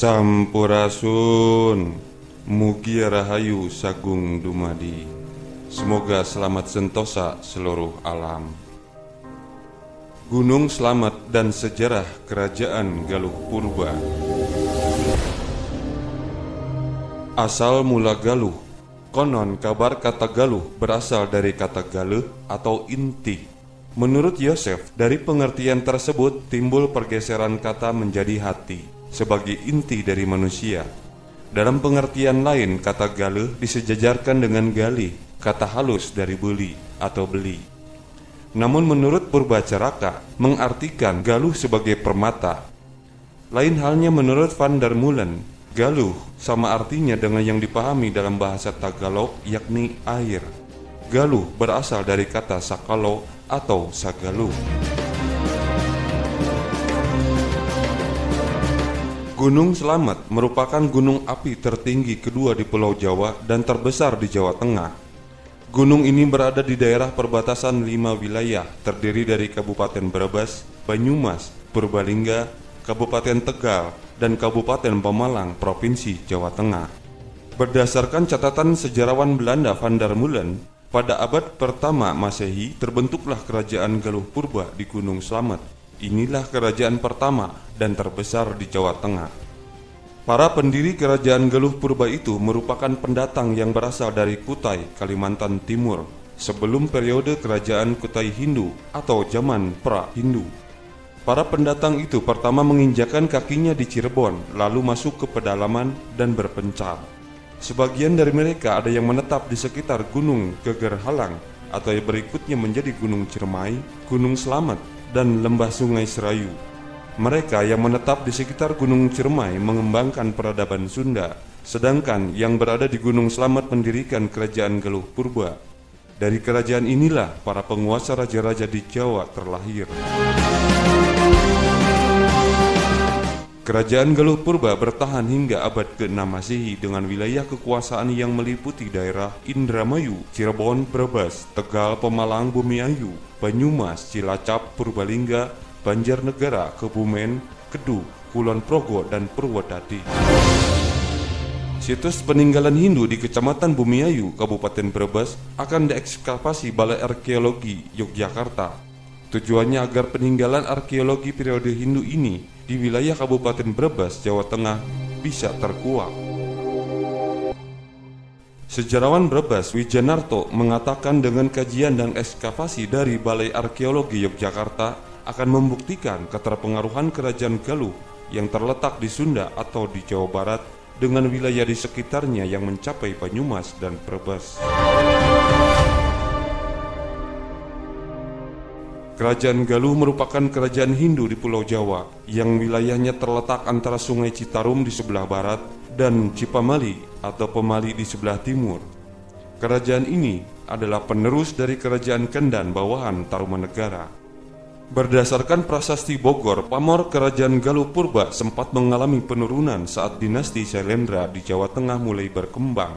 Sampurasun. Mugi Rahayu Sagung Dumadi. Semoga selamat sentosa seluruh alam. Gunung Selamat dan Sejarah Kerajaan Galuh Purba. Asal mula Galuh Konon kabar kata Galuh berasal dari kata Galuh atau inti. Menurut Yosef, dari pengertian tersebut timbul pergeseran kata menjadi hati sebagai inti dari manusia. Dalam pengertian lain, kata galuh disejajarkan dengan gali, kata halus dari beli atau beli. Namun menurut Purbacaraka, mengartikan galuh sebagai permata. Lain halnya menurut Van der Mulen, galuh sama artinya dengan yang dipahami dalam bahasa Tagalog yakni air. Galuh berasal dari kata sakalo atau sagaluh. Gunung Selamat merupakan gunung api tertinggi kedua di Pulau Jawa dan terbesar di Jawa Tengah. Gunung ini berada di daerah perbatasan lima wilayah terdiri dari Kabupaten Brebes, Banyumas, Purbalingga, Kabupaten Tegal, dan Kabupaten Pemalang, Provinsi Jawa Tengah. Berdasarkan catatan sejarawan Belanda Van der Mullen, pada abad pertama Masehi terbentuklah kerajaan Galuh Purba di Gunung Selamat Inilah kerajaan pertama dan terbesar di Jawa Tengah. Para pendiri kerajaan Galuh Purba itu merupakan pendatang yang berasal dari Kutai, Kalimantan Timur, sebelum periode kerajaan Kutai Hindu atau zaman pra-Hindu. Para pendatang itu pertama menginjakan kakinya di Cirebon, lalu masuk ke pedalaman dan berpencar. Sebagian dari mereka ada yang menetap di sekitar Gunung Geger Halang atau yang berikutnya menjadi Gunung Ciremai, Gunung Selamat, dan lembah sungai Serayu. Mereka yang menetap di sekitar Gunung Ciremai mengembangkan peradaban Sunda, sedangkan yang berada di Gunung Selamat mendirikan kerajaan Galuh Purba. Dari kerajaan inilah para penguasa raja-raja di Jawa terlahir. Kerajaan Galuh Purba bertahan hingga abad ke-6 Masehi dengan wilayah kekuasaan yang meliputi daerah Indramayu, Cirebon, Brebes, Tegal, Pemalang, Bumiayu, Banyumas, Cilacap, Purbalingga, Banjarnegara, Kebumen, Kedu, Kulon Progo, dan Purwodadi. Situs peninggalan Hindu di Kecamatan Bumiayu, Kabupaten Brebes akan diekskavasi Balai Arkeologi Yogyakarta. Tujuannya agar peninggalan arkeologi periode Hindu ini di wilayah Kabupaten Brebes, Jawa Tengah bisa terkuak. Sejarawan Brebes Wijanarto mengatakan dengan kajian dan ekskavasi dari Balai Arkeologi Yogyakarta akan membuktikan keterpengaruhan Kerajaan Galuh yang terletak di Sunda atau di Jawa Barat dengan wilayah di sekitarnya yang mencapai Banyumas dan Brebes. Kerajaan Galuh merupakan kerajaan Hindu di Pulau Jawa yang wilayahnya terletak antara Sungai Citarum di sebelah barat dan Cipamali atau Pemali di sebelah timur. Kerajaan ini adalah penerus dari kerajaan Kendan bawahan Tarumanegara. Berdasarkan prasasti Bogor, pamor kerajaan Galuh Purba sempat mengalami penurunan saat dinasti Sailendra di Jawa Tengah mulai berkembang.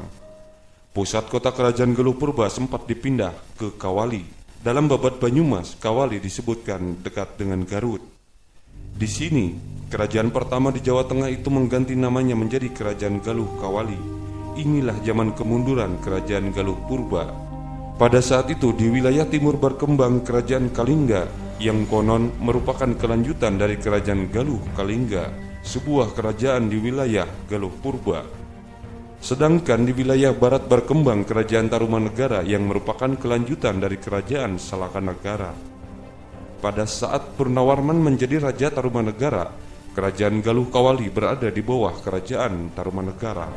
Pusat kota kerajaan Galuh Purba sempat dipindah ke Kawali. Dalam babat Banyumas, Kawali disebutkan dekat dengan Garut. Di sini, kerajaan pertama di Jawa Tengah itu mengganti namanya menjadi Kerajaan Galuh Kawali. Inilah zaman kemunduran Kerajaan Galuh Purba. Pada saat itu di wilayah timur berkembang Kerajaan Kalingga yang konon merupakan kelanjutan dari Kerajaan Galuh Kalingga, sebuah kerajaan di wilayah Galuh Purba. Sedangkan di wilayah barat berkembang Kerajaan Tarumanegara yang merupakan kelanjutan dari Kerajaan Salakanegara. Pada saat Purnawarman menjadi Raja Tarumanegara, Kerajaan Galuh Kawali berada di bawah Kerajaan Tarumanegara.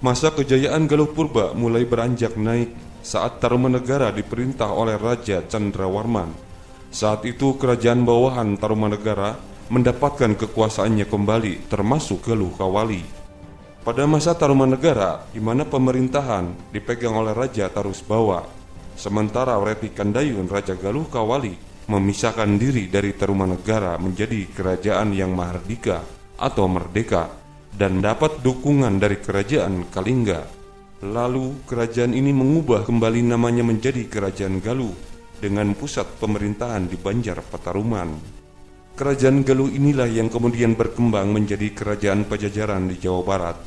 Masa kejayaan Galuh Purba mulai beranjak naik saat Tarumanegara diperintah oleh Raja Chandrawarman. Saat itu kerajaan bawahan Tarumanegara mendapatkan kekuasaannya kembali termasuk Galuh Kawali. Pada masa Tarumanegara, di mana pemerintahan dipegang oleh Raja Tarusbawa Sementara Reti Kandayun Raja Galuh Kawali memisahkan diri dari Tarumanegara menjadi kerajaan yang mahardika atau merdeka dan dapat dukungan dari kerajaan Kalingga. Lalu kerajaan ini mengubah kembali namanya menjadi Kerajaan Galuh dengan pusat pemerintahan di Banjar Pataruman. Kerajaan Galuh inilah yang kemudian berkembang menjadi kerajaan Pajajaran di Jawa Barat.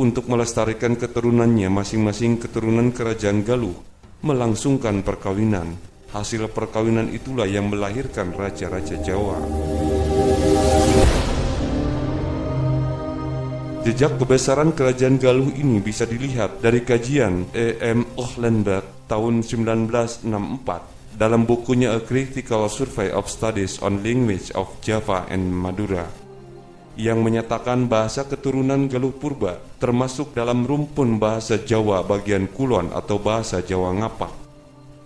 Untuk melestarikan keturunannya masing-masing keturunan kerajaan Galuh melangsungkan perkawinan. Hasil perkawinan itulah yang melahirkan raja-raja Jawa. Jejak kebesaran kerajaan Galuh ini bisa dilihat dari kajian E.M. Ohlenberg tahun 1964 dalam bukunya A Critical Survey of Studies on Language of Java and Madura yang menyatakan bahasa keturunan Galuh Purba termasuk dalam rumpun bahasa Jawa bagian kulon atau bahasa Jawa Ngapak.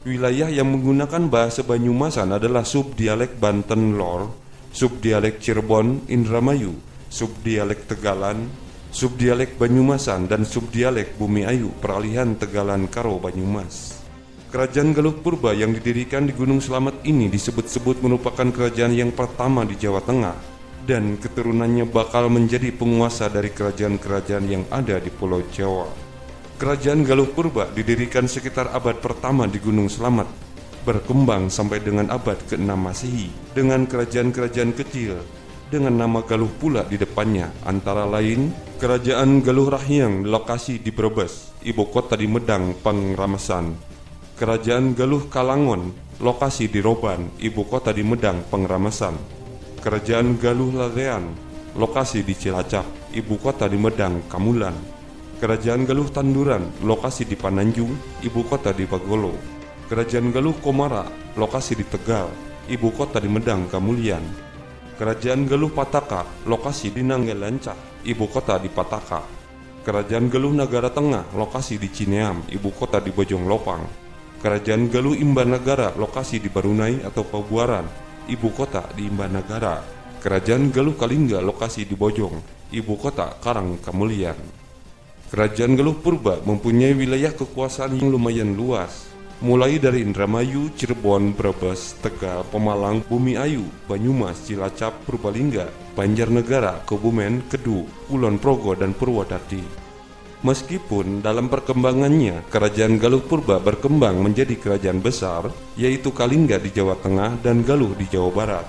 Wilayah yang menggunakan bahasa Banyumasan adalah subdialek Banten Lor, subdialek Cirebon Indramayu, subdialek Tegalan, subdialek Banyumasan dan subdialek Bumi Ayu peralihan Tegalan Karo Banyumas. Kerajaan Galuh Purba yang didirikan di Gunung Selamat ini disebut-sebut merupakan kerajaan yang pertama di Jawa Tengah dan keturunannya bakal menjadi penguasa dari kerajaan-kerajaan yang ada di Pulau Jawa. Kerajaan Galuh Purba didirikan sekitar abad pertama di Gunung Selamat, berkembang sampai dengan abad ke-6 Masehi dengan kerajaan-kerajaan kecil dengan nama Galuh pula di depannya, antara lain Kerajaan Galuh Rahyang lokasi di Brebes, ibu kota di Medang, Pangramasan, Kerajaan Galuh Kalangon, lokasi di Roban, ibu kota di Medang, Pengramasan. Kerajaan Galuh Larean, lokasi di Cilacap, ibu kota di Medang, Kamulan. Kerajaan Galuh Tanduran, lokasi di Pananjung, ibu kota di Bagolo. Kerajaan Galuh Komara, lokasi di Tegal, ibu kota di Medang, Kamulian. Kerajaan Galuh Pataka, lokasi di Nanggalancah, ibu kota di Pataka. Kerajaan Galuh Nagara Tengah, lokasi di Cineam, ibu kota di Bojong Lopang. Kerajaan Galuh Imbanagara, lokasi di Barunai atau Pabuaran, ibu kota di Imbanagara. Kerajaan Galuh Kalingga, lokasi di Bojong, ibu kota Karang Kamulian. Kerajaan Galuh Purba mempunyai wilayah kekuasaan yang lumayan luas, mulai dari Indramayu, Cirebon, Brebes, Tegal, Pemalang, Bumi Ayu, Banyumas, Cilacap, Purbalingga, Banjarnegara, Kebumen, Kedu, Kulon Progo, dan Purwodadi. Meskipun dalam perkembangannya kerajaan Galuh Purba berkembang menjadi kerajaan besar, yaitu Kalingga di Jawa Tengah dan Galuh di Jawa Barat.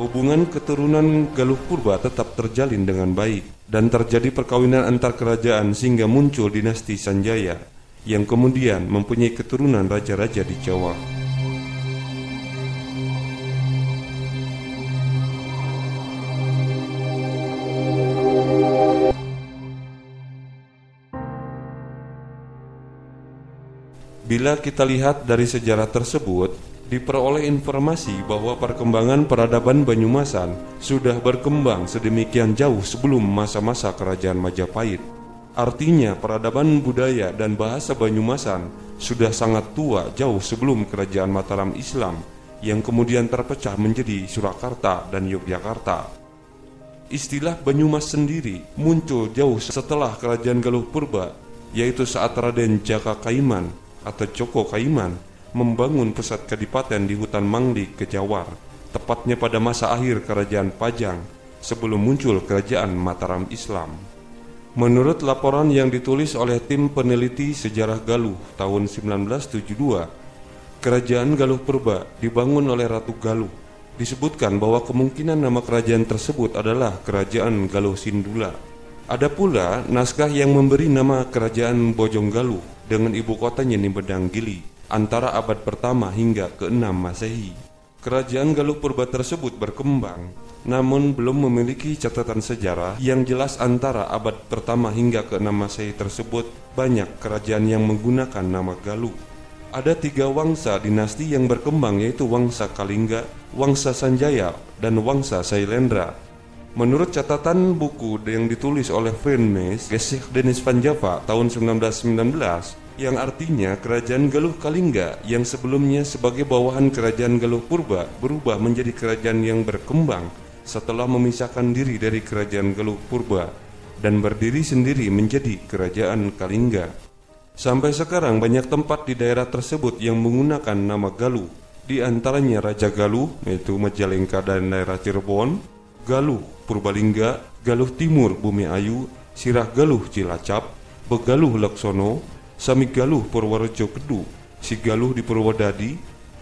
Hubungan keturunan Galuh Purba tetap terjalin dengan baik dan terjadi perkawinan antar kerajaan sehingga muncul dinasti Sanjaya yang kemudian mempunyai keturunan raja-raja di Jawa. Bila kita lihat dari sejarah tersebut, diperoleh informasi bahwa perkembangan peradaban Banyumasan sudah berkembang sedemikian jauh sebelum masa-masa kerajaan Majapahit. Artinya peradaban budaya dan bahasa Banyumasan sudah sangat tua jauh sebelum kerajaan Mataram Islam yang kemudian terpecah menjadi Surakarta dan Yogyakarta. Istilah Banyumas sendiri muncul jauh setelah kerajaan Galuh Purba, yaitu saat Raden Jaka Kaiman atau Joko Kaiman membangun pusat kadipaten di hutan Mangli, Kejawar, tepatnya pada masa akhir kerajaan Pajang sebelum muncul kerajaan Mataram Islam. Menurut laporan yang ditulis oleh tim peneliti sejarah Galuh tahun 1972, kerajaan Galuh Purba dibangun oleh Ratu Galuh. Disebutkan bahwa kemungkinan nama kerajaan tersebut adalah Kerajaan Galuh Sindula. Ada pula naskah yang memberi nama Kerajaan Bojong Galuh dengan ibu kotanya di Gili antara abad pertama hingga ke-6 Masehi. Kerajaan Galuh Purba tersebut berkembang, namun belum memiliki catatan sejarah yang jelas antara abad pertama hingga ke-6 Masehi tersebut banyak kerajaan yang menggunakan nama Galuh. Ada tiga wangsa dinasti yang berkembang yaitu Wangsa Kalingga, Wangsa Sanjaya, dan Wangsa Sailendra. Menurut catatan buku yang ditulis oleh Friend Gesich Denis Van Java tahun 1919, yang artinya kerajaan Galuh Kalingga yang sebelumnya sebagai bawahan kerajaan Galuh Purba berubah menjadi kerajaan yang berkembang setelah memisahkan diri dari kerajaan Galuh Purba dan berdiri sendiri menjadi kerajaan Kalingga. Sampai sekarang banyak tempat di daerah tersebut yang menggunakan nama Galuh, di antaranya Raja Galuh yaitu Majalengka dan daerah Cirebon, Galuh Purbalingga, Galuh Timur Bumi Ayu, Sirah Galuh Cilacap, Begaluh Laksono, Sami Galuh Purworejo Kedu, Si Galuh di Purwodadi,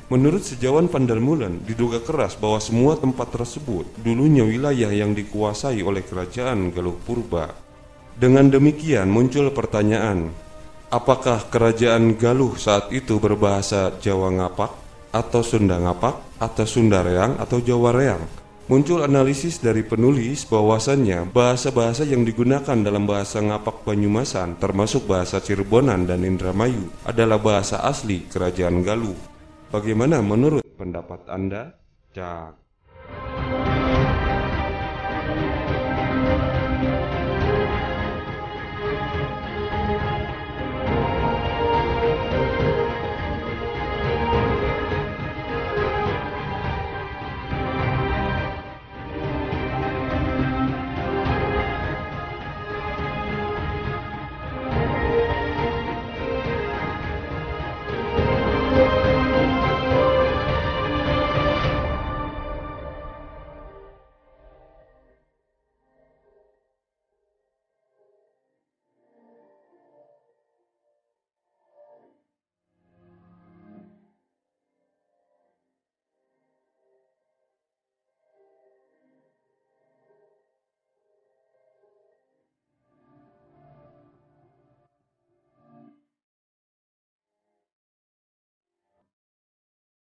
Menurut sejauhan Pandalmulen, diduga keras bahwa semua tempat tersebut dulunya wilayah yang dikuasai oleh kerajaan Galuh Purba. Dengan demikian muncul pertanyaan, apakah kerajaan Galuh saat itu berbahasa Jawa Ngapak, atau Sunda Ngapak, atau Sunda Reang, atau Jawa Reang? Muncul analisis dari penulis bahwasannya bahasa-bahasa yang digunakan dalam bahasa Ngapak Banyumasan termasuk bahasa Cirebonan dan Indramayu adalah bahasa asli Kerajaan Galuh. Bagaimana menurut pendapat Anda? Cak.